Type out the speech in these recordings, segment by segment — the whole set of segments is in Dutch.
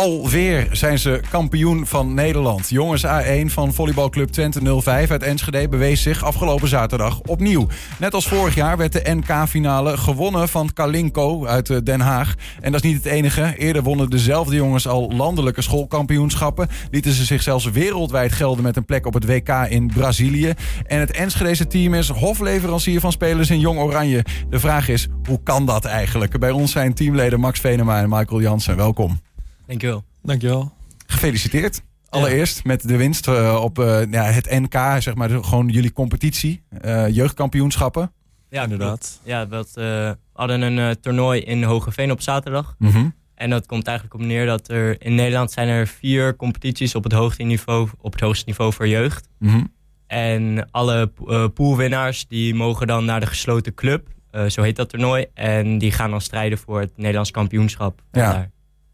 Alweer zijn ze kampioen van Nederland. Jongens A1 van volleybalclub Twente 05 uit Enschede bewees zich afgelopen zaterdag opnieuw. Net als vorig jaar werd de NK-finale gewonnen van Kalinko uit eh, Den Haag. En dat is niet het enige. Eerder wonnen dezelfde jongens al landelijke schoolkampioenschappen. Lieten ze zich zelfs wereldwijd gelden met een plek op het WK in Brazilië. En het Enschedese team is hofleverancier van spelers in Jong Oranje. De vraag is, hoe kan dat eigenlijk? Bij ons zijn teamleden Max Venema en Michael Jansen. Welkom. Dankjewel. Dankjewel. Gefeliciteerd. Allereerst met de winst uh, op uh, ja, het NK, zeg maar, gewoon jullie competitie, uh, jeugdkampioenschappen. Ja, inderdaad. Ja, we hadden een toernooi in Hogeveen op zaterdag. Mm -hmm. En dat komt eigenlijk op neer dat er in Nederland zijn er vier competities op het hoogste niveau, op het hoogste niveau voor jeugd. Mm -hmm. En alle poolwinnaars die mogen dan naar de gesloten club, zo heet dat toernooi. En die gaan dan strijden voor het Nederlands kampioenschap. Ja. Daar.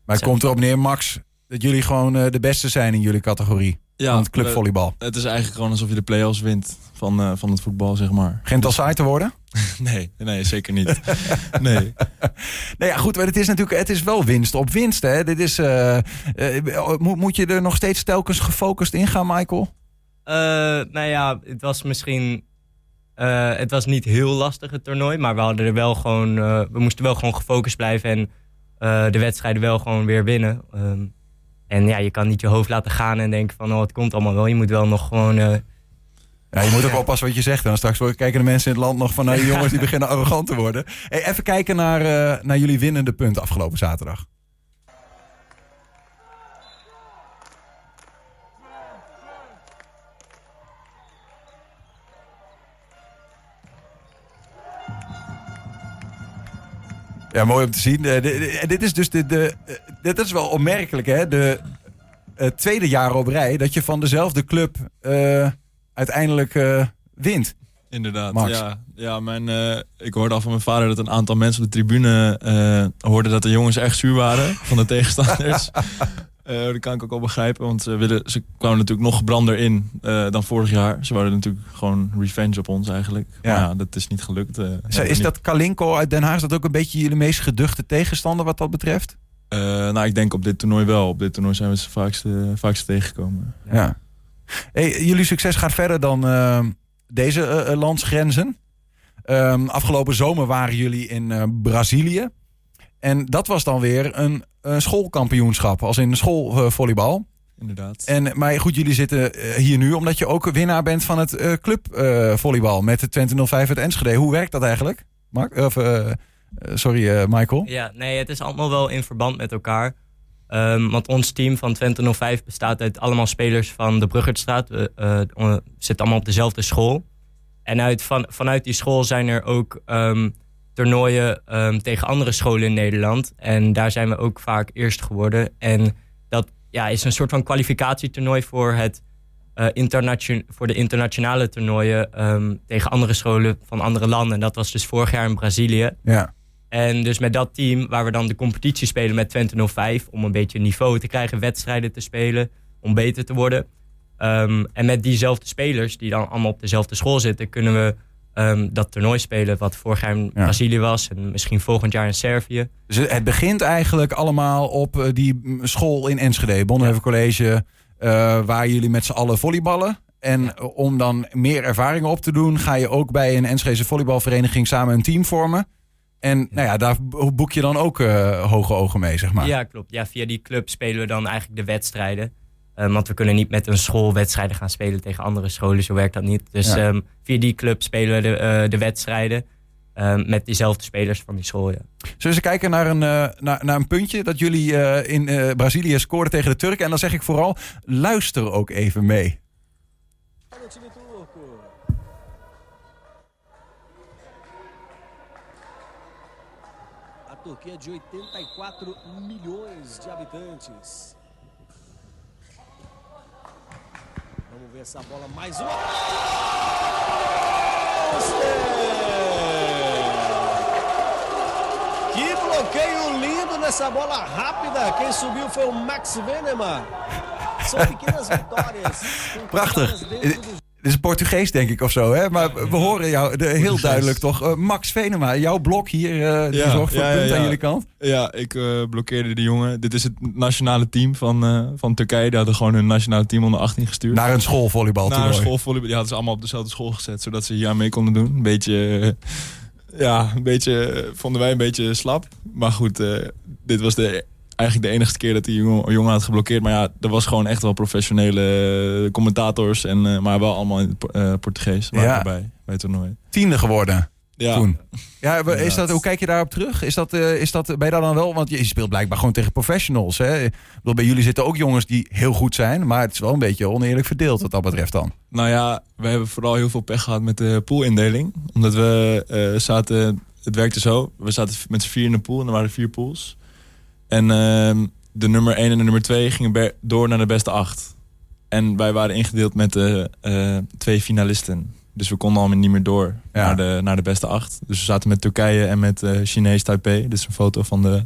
Maar het komt erop neer, Max, dat jullie gewoon uh, de beste zijn in jullie categorie. Ja, van het clubvolleybal. Het is eigenlijk gewoon alsof je de play-offs wint van, uh, van het voetbal, zeg maar. Geen al saai te worden? nee, nee, zeker niet. nee. nee, ja, goed, maar het is natuurlijk, het is wel winst op winst. Hè? Dit is, uh, moet, moet je er nog steeds telkens gefocust in gaan, Michael? nou ja, het was misschien het was niet heel lastig het toernooi, maar we hadden er wel gewoon, we moesten wel gewoon gefocust blijven en uh, de wedstrijden wel gewoon weer winnen. Um, en ja, je kan niet je hoofd laten gaan en denken van oh, het komt allemaal wel. Je moet wel nog gewoon... Uh... Ja, je moet ook wel oppassen wat je zegt. Dan straks kijken de mensen in het land nog van nou, die jongens die beginnen arrogant te worden. Hey, even kijken naar, uh, naar jullie winnende punten afgelopen zaterdag. Ja, mooi om te zien. En dit is dus de, de, dit is wel opmerkelijk, hè? De uh, tweede jaar op rij dat je van dezelfde club uiteindelijk wint. Inderdaad, Max. ja. ja mijn, ik hoorde al van mijn vader dat een aantal mensen op de tribune hoorden dat de jongens echt zuur waren van de tegenstanders. Uh, dat kan ik ook wel begrijpen, want ze, willen, ze kwamen natuurlijk nog gebrander in uh, dan vorig jaar. Ze wilden natuurlijk gewoon revenge op ons eigenlijk. Ja. Maar ja, dat is niet gelukt. Uh, is dat Kalinko uit Den Haag, is dat ook een beetje jullie meest geduchte tegenstander wat dat betreft? nou, ik denk op dit toernooi wel. Op dit toernooi zijn we ze vaakste, vaakste tegengekomen. Ja. Hey, jullie succes gaat verder dan deze landsgrenzen. Um, afgelopen zomer waren jullie in Brazilië. En dat was dan weer een schoolkampioenschap, als in schoolvolleybal. Inderdaad. En, maar goed, jullie zitten eh, hier nu omdat je ook winnaar bent van het uh, clubvolleybal met de 2005 uit Enschede. Hoe werkt dat eigenlijk? Mark? Of, uh, sorry, Michael. Ja, nee, het is allemaal wel in verband met elkaar. Um, want ons team van 2005 bestaat uit allemaal spelers van de Bruggertstraat. We zitten allemaal op dezelfde school. En uit, van, vanuit die school zijn er ook um, toernooien um, tegen andere scholen in Nederland. En daar zijn we ook vaak eerst geworden. En dat ja, is een soort van kwalificatietoernooi voor, het, uh, internation voor de internationale toernooien um, tegen andere scholen van andere landen. En dat was dus vorig jaar in Brazilië. Ja. En dus met dat team, waar we dan de competitie spelen met Twente 05... om een beetje niveau te krijgen, wedstrijden te spelen, om beter te worden. Um, en met diezelfde spelers, die dan allemaal op dezelfde school zitten... kunnen we um, dat toernooi spelen wat vorig jaar in ja. Brazilië was en misschien volgend jaar in Servië. Dus het begint eigenlijk allemaal op uh, die school in Enschede, Bonhoeffer College, uh, waar jullie met z'n allen volleyballen. En ja. om dan meer ervaringen op te doen, ga je ook bij een Enschedese volleybalvereniging samen een team vormen. En nou ja, daar boek je dan ook uh, hoge ogen mee, zeg maar. Ja, klopt. Ja, via die club spelen we dan eigenlijk de wedstrijden. Um, want we kunnen niet met een school wedstrijden gaan spelen tegen andere scholen. Zo werkt dat niet. Dus ja. um, via die club spelen we de, uh, de wedstrijden. Um, met diezelfde spelers van die school. Ja. Zullen we kijken naar een, uh, naar, naar een puntje dat jullie uh, in Brazilië scoorden tegen de Turken? En dan zeg ik vooral, luister ook even mee. A Turquia de 84 milhões de habitantes. Vamos ver essa bola mais uma. Que bloqueio lindo nessa bola rápida. Quem subiu foi o Max Venema. São pequenas vitórias. Prachtig. Dit is Portugees, denk ik, of zo. Hè? Maar we horen jou de, heel duidelijk toch. Uh, Max Venema, jouw blok hier, uh, die Ja, zorgt voor ja, punt ja, aan jullie kant. Ja, ik eh, blokkeerde de jongen. Dit is het nationale team van, eh, van Turkije. Die hadden gewoon hun nationale team onder 18 gestuurd. Naar een schoolvolleybal Naar een schoolvolleybal. Die hadden ze allemaal op dezelfde school gezet. Zodat ze hier aan mee konden doen. Een beetje... eh, ja, een beetje... eh, vonden wij een beetje slap. Maar goed, eh, dit was de, eigenlijk de enige keer dat die jongen, jongen had geblokkeerd. Maar ja, er was gewoon echt wel professionele eh, commentators. En, eh, maar wel allemaal in het eh, Portugees. Waren Ja. erbij, bij het toernooi. Tiende geworden Ja, toen. Ja, is dat, hoe kijk je daarop terug? Is dat, eh, is dat, ben je daar dan wel? Want je speelt blijkbaar gewoon tegen professionals. Hè? Ik bedoel, bij jullie zitten ook jongens die heel goed zijn. Maar het is wel een beetje oneerlijk verdeeld wat dat betreft dan. Nou ja, we hebben vooral heel veel pech gehad met de poolindeling. Omdat we eh, zaten, het werkte zo. We zaten met z'n vier in de pool en er waren vier pools. En ehm, de nummer 1 en de nummer 2 gingen door naar de beste acht. En wij waren ingedeeld met de eh, twee finalisten. Dus we konden allemaal niet meer door Ja. naar, de, naar de beste acht. Dus we zaten met Turkije en met eh Chinees Taipei. Dit is een foto van de,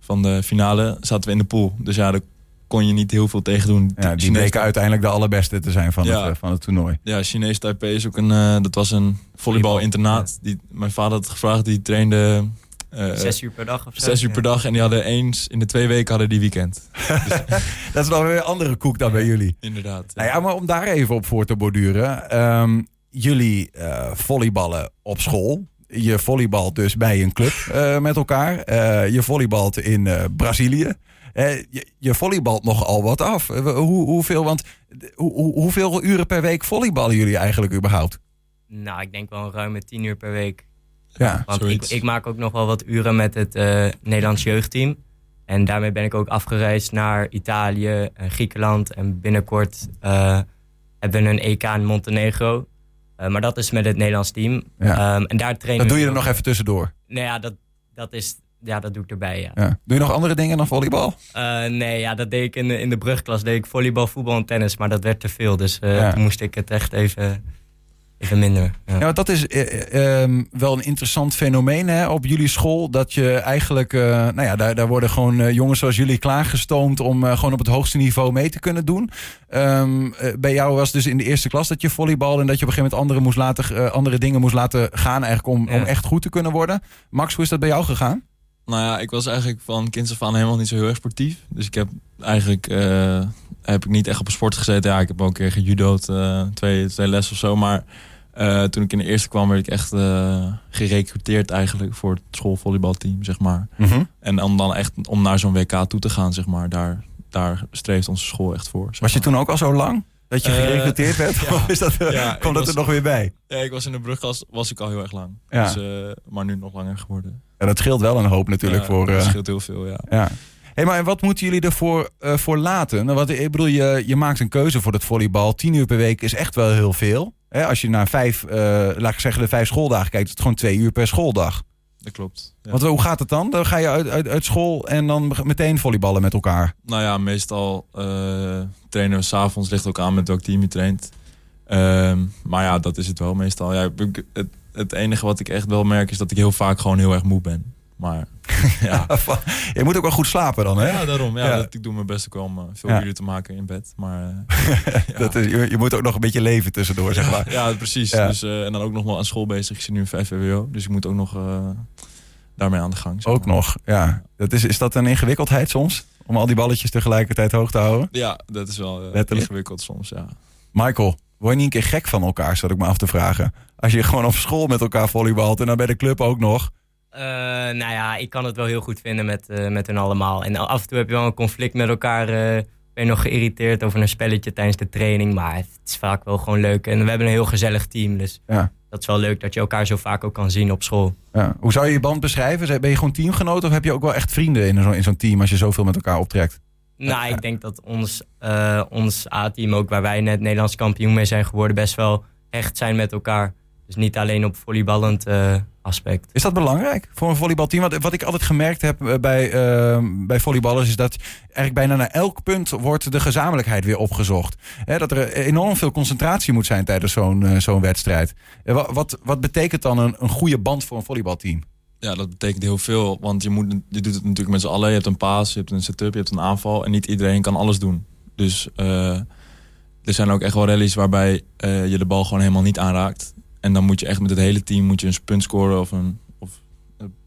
van de finale. Zaten we in de pool. Dus ja, daar kon je niet heel veel tegen doen. Ja, die Chinees bleken uiteindelijk de allerbeste te zijn van, Ja. het, eh, van het toernooi. Ja, Chinees Taipei is ook een... eh, dat was een volleybalinternaat. Die Mijn vader had gevraagd. Die trainde Zes uur per dag of zo. zes uur per dag. En die hadden eens... In de twee weken hadden die weekend. Dat is nog weer een andere koek dan bij jullie. Inderdaad. Nou ja, maar om daar even op voor te borduren. ehm, jullie eh, volleyballen op school. Je volleybalt dus bij een club eh, met elkaar. Eh, je volleybalt in eh, Brazilië. Eh, je, je volleybalt nogal wat af. Eh, hoe, hoeveel, want, eh, hoe, hoe- hoeveel uren per week volleyballen jullie eigenlijk überhaupt? Nou, ik denk wel een ruime tien uur per week. Ja, Want ik, ik maak ook nog wel wat uren met het eh, Nederlands jeugdteam. En daarmee ben ik ook afgereisd naar Italië en Griekenland. En binnenkort eh, hebben we een EK in Montenegro. Eh, maar dat is met het Nederlands team. Ja. Ehm, en daar trainen dat doe je er nog even tussendoor. Nou ja, dat, dat, is, ja, dat doe ik erbij, ja. Ja. Doe je nog andere dingen dan volleybal? Nee, ja, dat deed ik in de, in de brugklas. Deed ik volleybal, voetbal en tennis. Maar dat werd te veel. Dus Ja. toen moest ik het echt even, even minder. Ja. Ja, want dat is eh, eh, ehm, wel een interessant fenomeen hè, op jullie school. Dat je eigenlijk, eh, nou ja, daar, daar worden gewoon jongens zoals jullie klaargestoomd om gewoon op het hoogste niveau mee te kunnen doen. Ehm, eh, bij jou was dus in de eerste klas dat je volleybal en dat je op een gegeven moment andere, moest laten, andere dingen moest laten gaan eigenlijk om, Ja. om echt goed te kunnen worden. Max, hoe is dat bij jou gegaan? Nou ja, ik was eigenlijk van kinds af aan helemaal niet zo heel erg sportief. Dus ik heb eigenlijk eh, heb ik niet echt op een sport gezeten. Ja, ik heb ook een keer gejudo'd, eh, twee, twee lessen of zo. Maar eh, toen ik in de eerste kwam, werd ik echt gerecruiteerd eigenlijk voor het schoolvolleybalteam, zeg maar. En om dan echt om naar zo'n WK toe te gaan, zeg maar. Daar, daar streeft onze school echt voor. zeg Was je toen ook al zo lang dat je Eh, gerecruiteerd werd? ja. Of is dat, eh, Ja, kwam dat was- er nog weer bij? Ja, ik was in de brugklas, was ik al heel erg lang. Ja. Dus, eh, maar nu nog langer geworden. Ja, dat scheelt wel een hoop natuurlijk voor... Dat eh, scheelt heel veel, ja. Ja. Hey, maar en wat moeten jullie ervoor eh, voor laten? Nou, wat, ik bedoel, je, je maakt een keuze voor het volleybal. Tien uur per week is echt wel heel veel. Hè, als je naar vijf, eh, laat ik zeggen, de vijf schooldagen kijkt, is het gewoon twee uur per schooldag. Dat klopt. Ja. Want hoe gaat het dan? Dan ga je uit, uit, uit school en dan meteen volleyballen met elkaar. Nou ja, meestal eh, trainen we s'avonds. Ligt ook aan met welk team je traint. Ehm, maar ja, dat is het wel meestal. Ja, het, het enige wat ik echt wel merk is dat ik heel vaak gewoon heel erg moe ben. Maar ja, je moet ook wel goed slapen dan, hè? ja daarom. Ja, Ja. Dat, ik doe mijn best ook wel om eh, veel Ja. uren te maken in bed. Maar eh, ja. Dat is, je, je moet ook nog een beetje leven tussendoor, zeg maar. ja, precies. Dus, en dan ook nog wel aan school bezig. Ik zit nu in 5 VWO. Dus ik moet ook nog daarmee aan de gang. zeg Ook nog, ja. Dat is, is dat een ingewikkeldheid soms? Om al die balletjes tegelijkertijd hoog te houden? Ja, dat is wel eh, Letterlijk. ingewikkeld soms, ja. Michael, word je niet een keer gek van elkaar, zat ik me af te vragen. Als je gewoon op school met elkaar volleybalt en dan bij de club ook nog. Eh, nou ja, ik kan het wel heel goed vinden met, eh, met hun allemaal. En af en toe heb je wel een conflict met elkaar. eh, ben je nog geïrriteerd over een spelletje tijdens de training. Maar het is vaak wel gewoon leuk. En we hebben een heel gezellig team. Dus Ja. Dat is wel leuk dat je elkaar zo vaak ook kan zien op school. Ja. Hoe zou je je band beschrijven? Ben je gewoon teamgenoot of heb je ook wel echt vrienden in zo'n in zo'n team als je zoveel met elkaar optrekt? Nou, ik denk dat ons, eh, ons A-team, ook waar wij net Nederlands kampioen mee zijn geworden, best wel hecht zijn met elkaar. Dus niet alleen op volleyballend eh, aspect. Is dat belangrijk voor een volleybalteam? Wat, wat ik altijd gemerkt heb eh, bij, eh, bij volleyballers is dat eigenlijk bijna naar elk punt wordt de gezamenlijkheid weer opgezocht. Hè, dat er enorm veel concentratie moet zijn tijdens zo'n zo'n wedstrijd. Wa- wat, wat betekent dan een, een goede band voor een volleybalteam? Ja, dat betekent heel veel. Want je, moet, je doet het natuurlijk met z'n allen. Je hebt een paas, je hebt een setup, je hebt een aanval. En niet iedereen kan alles doen. Dus eh, er zijn ook echt wel rallies waarbij eh, je de bal gewoon helemaal niet aanraakt. En dan moet je echt met het hele team moet je een punt scoren of een, of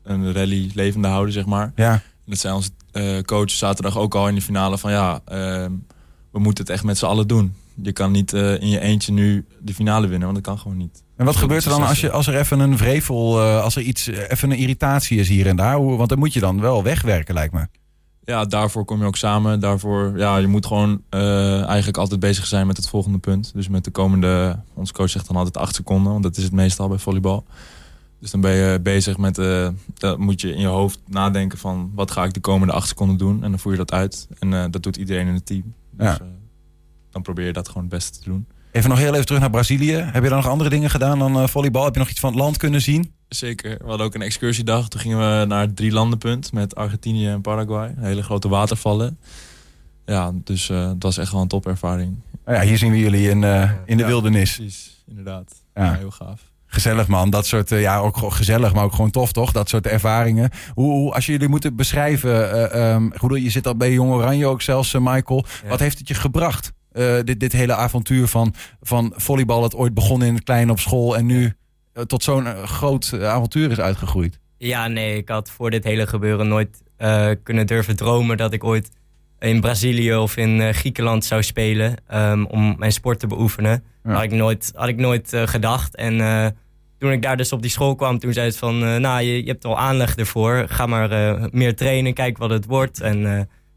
een rally levende houden, zeg maar. Ja. En dat zijn onze uh, coaches zaterdag ook al in de finale van ja, ehm, we moeten het echt met z'n allen doen. Je kan niet in je eentje nu de finale winnen, want dat kan gewoon niet. En wat gebeurt er dan als, je, als er even een vrevel, als er iets, even een irritatie is hier en daar? Hoe, want dan moet je dan wel wegwerken, lijkt me ja, daarvoor kom je ook samen. Daarvoor, ja, je moet gewoon uh, eigenlijk altijd bezig zijn met het volgende punt. Dus met de komende, onze coach zegt dan altijd acht seconden, want dat is het meestal bij volleybal. Dus dan ben je bezig met, uh, dan moet je in je hoofd nadenken van wat ga ik de komende acht seconden doen. En dan voer je dat uit. En uh, dat doet iedereen in het team. Dus ja. dan probeer je dat gewoon het beste te doen. Even nog heel even terug naar Brazilië. Heb je dan nog andere dingen gedaan dan volleybal? Heb je nog iets van het land kunnen zien? Zeker. We hadden ook een excursie-dag. Toen gingen we naar het drie landenpunt met Argentinië en Paraguay. Hele grote watervallen. Ja, dus uh, het was echt wel een topervaring. Oh ja, hier zien we jullie in, uh, in de ja, wildernis. Precies, inderdaad. Ja. ja. heel gaaf. Gezellig man, dat soort, uh, ja ook gezellig, maar ook gewoon tof toch? Dat soort ervaringen. Hoe, hoe als jullie moeten beschrijven, um, goed, je zit al bij Jong Oranje ook zelfs, Michael. Ja. Wat heeft het je gebracht? dit, dit hele avontuur van, van volleybal dat ooit begon in het klein op school en nu tot zo'n groot avontuur is uitgegroeid. Ja, nee, ik had voor dit hele gebeuren nooit uh, kunnen durven dromen dat ik ooit in Brazilië of in uh, Griekenland zou spelen um, om mijn sport te beoefenen. Ja. Had ik nooit, had ik nooit uh, gedacht. En toen ik daar dus op die school kwam, toen zei het van, nou, je, je hebt al aanleg ervoor. Ga maar meer trainen, kijk wat het wordt. En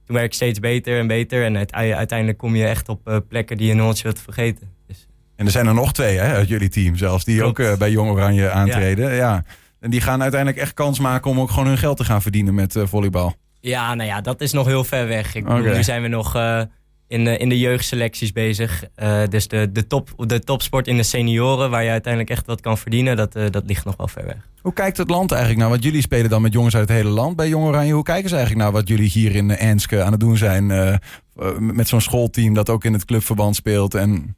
toen werd ik steeds beter en beter. En uiteindelijk kom je echt op plekken die je nooit wilt vergeten. En er zijn er nog twee hè, uit jullie team zelfs, die Klopt. ook bij Jong Oranje aantreden. Ja. ja. En die gaan uiteindelijk echt kans maken om ook gewoon hun geld te gaan verdienen met uh, volleybal. Ja, nou ja, dat is nog heel ver weg. Ik bedoel, nu zijn we nog uh, in, de, in de jeugdselecties bezig. Dus de, de, top, de topsport in de senioren, waar je uiteindelijk echt wat kan verdienen, dat, dat ligt nog wel ver weg. Hoe kijkt het land eigenlijk naar? Want jullie spelen dan met jongens uit het hele land bij Jong Oranje. Hoe kijken ze eigenlijk naar wat jullie hier in Enske aan het doen zijn? met zo'n schoolteam dat ook in het clubverband speelt en...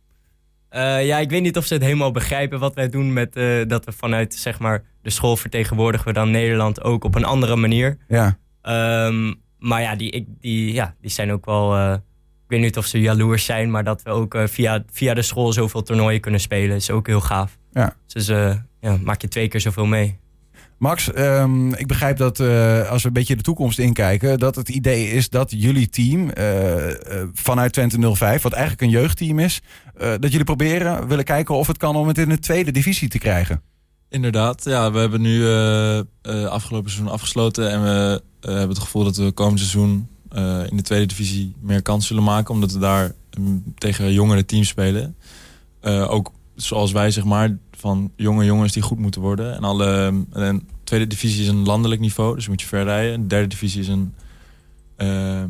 Uh, ja, ik weet niet of ze het helemaal begrijpen wat wij doen met uh, dat we vanuit zeg maar, de school vertegenwoordigen we dan Nederland ook op een andere manier. Ja. Um, maar ja die, ik, die, ja, die zijn ook wel. Uh, ik weet niet of ze jaloers zijn, maar dat we ook via, via de school zoveel toernooien kunnen spelen is ook heel gaaf. Ja. Dus ja, maak je twee keer zoveel mee. Max, um, ik begrijp dat uh, als we een beetje de toekomst inkijken, dat het idee is dat jullie team uh, uh, vanuit Twente 05, wat eigenlijk een jeugdteam is, dat jullie proberen, willen kijken of het kan om het in de tweede divisie te krijgen. Inderdaad, ja, we hebben nu afgelopen seizoen afgesloten en we hebben het gevoel dat we komend seizoen in de tweede divisie meer kans zullen maken, omdat we daar um, tegen jongere teams spelen. ook zoals wij, zeg maar, van jonge jongens die goed moeten worden. En alle en tweede divisie is een landelijk niveau, dus moet je ver rijden. De derde divisie is een uh,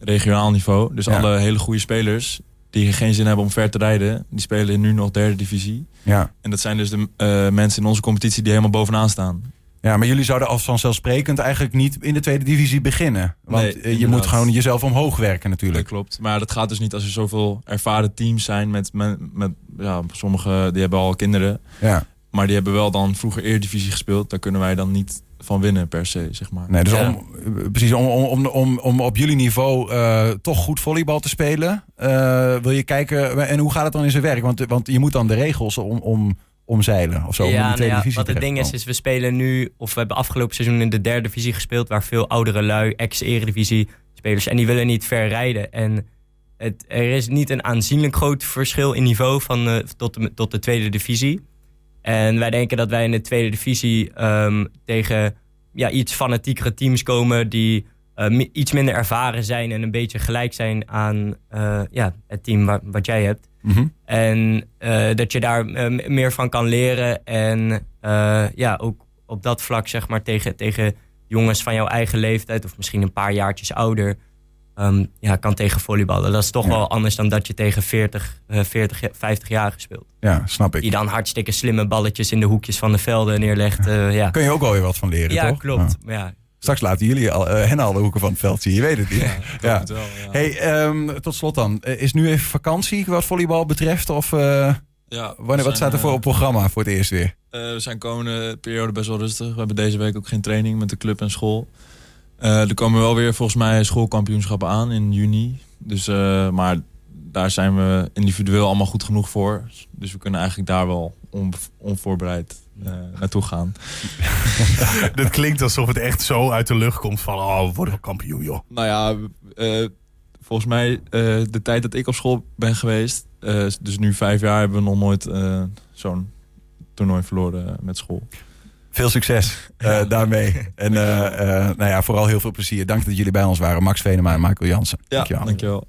regionaal niveau. Dus ja. alle hele goede spelers die geen zin hebben om ver te rijden, die spelen nu nog derde divisie. Ja. En dat zijn dus de uh, mensen in onze competitie die helemaal bovenaan staan. Ja, maar jullie zouden als vanzelfsprekend eigenlijk niet in de tweede divisie beginnen. Want nee, je moet gewoon jezelf omhoog werken natuurlijk. Dat klopt. Maar dat gaat dus niet als er zoveel ervaren teams zijn met, met, met ja, sommigen die hebben al kinderen. Ja. Maar die hebben wel dan vroeger Eredivisie gespeeld. Daar kunnen wij dan niet van winnen per se, zeg maar. Nee, dus Ja. om, precies, om, om, om, om op jullie niveau eh, toch goed volleybal te spelen, eh, wil je kijken, en hoe gaat het dan in zijn werk? Want, want je moet dan de regels om, om, omzeilen of zo. om ja, nou tweede ja, divisie wat het ding is, is we spelen nu, of we hebben afgelopen seizoen in de derde divisie gespeeld, waar veel oudere lui, ex-eredivisie spelers, en die willen niet ver rijden. En het, er is niet een aanzienlijk groot verschil in niveau van, eh, tot, de, tot de tweede divisie. En wij denken dat wij in de tweede divisie ehm, tegen ja, iets fanatiekere teams komen die eh, mi- iets minder ervaren zijn en een beetje gelijk zijn aan eh, ja, het team wa- wat jij hebt. Mhm. En eh, dat je daar eh, meer van kan leren. En ja, ook op dat vlak, zeg maar, tegen, tegen jongens van jouw eigen leeftijd, of misschien een paar jaartjes ouder, ehm, ja, kan tegen volleyballen. Dat is toch Ja. wel anders dan dat je tegen 40, eh 40 50 jaar speelt. Ja, snap ik. Die dan hartstikke slimme balletjes in de hoekjes van de velden neerlegt. eh, ja, Kun je ook wel weer wat van leren, ja toch? klopt. Ja. Ja. Straks laten jullie al, eh, hen alle hoeken van het veld zien, je weet het niet. Ja, wel, ja. Hey, ehm, tot slot dan. Eh, Is nu even vakantie wat volleybal betreft? Of eh, Ja, wanneer, wat staat er voor op programma voor het eerst weer? Eh, we zijn komende periode best wel rustig. We hebben deze week ook geen training met de club en school. Eh, er komen wel weer volgens mij schoolkampioenschappen aan in juni. Dus, eh, maar daar zijn we individueel allemaal goed genoeg voor. Dus we kunnen eigenlijk daar wel on, onvoorbereid uh, naartoe gaan. dat klinkt alsof het echt zo uit de lucht komt van... oh, we worden wel kampioen, joh. Nou ja, uh, volgens mij uh, de tijd dat ik op school ben geweest... dus nu vijf jaar hebben we nog nooit zo'n toernooi verloren met school. Veel succes uh, daarmee. En uh, uh, nou ja, vooral heel veel plezier. Dank dat jullie bij ons waren. Max Venema en Michael Jansen. Ja, dankjewel. dankjewel.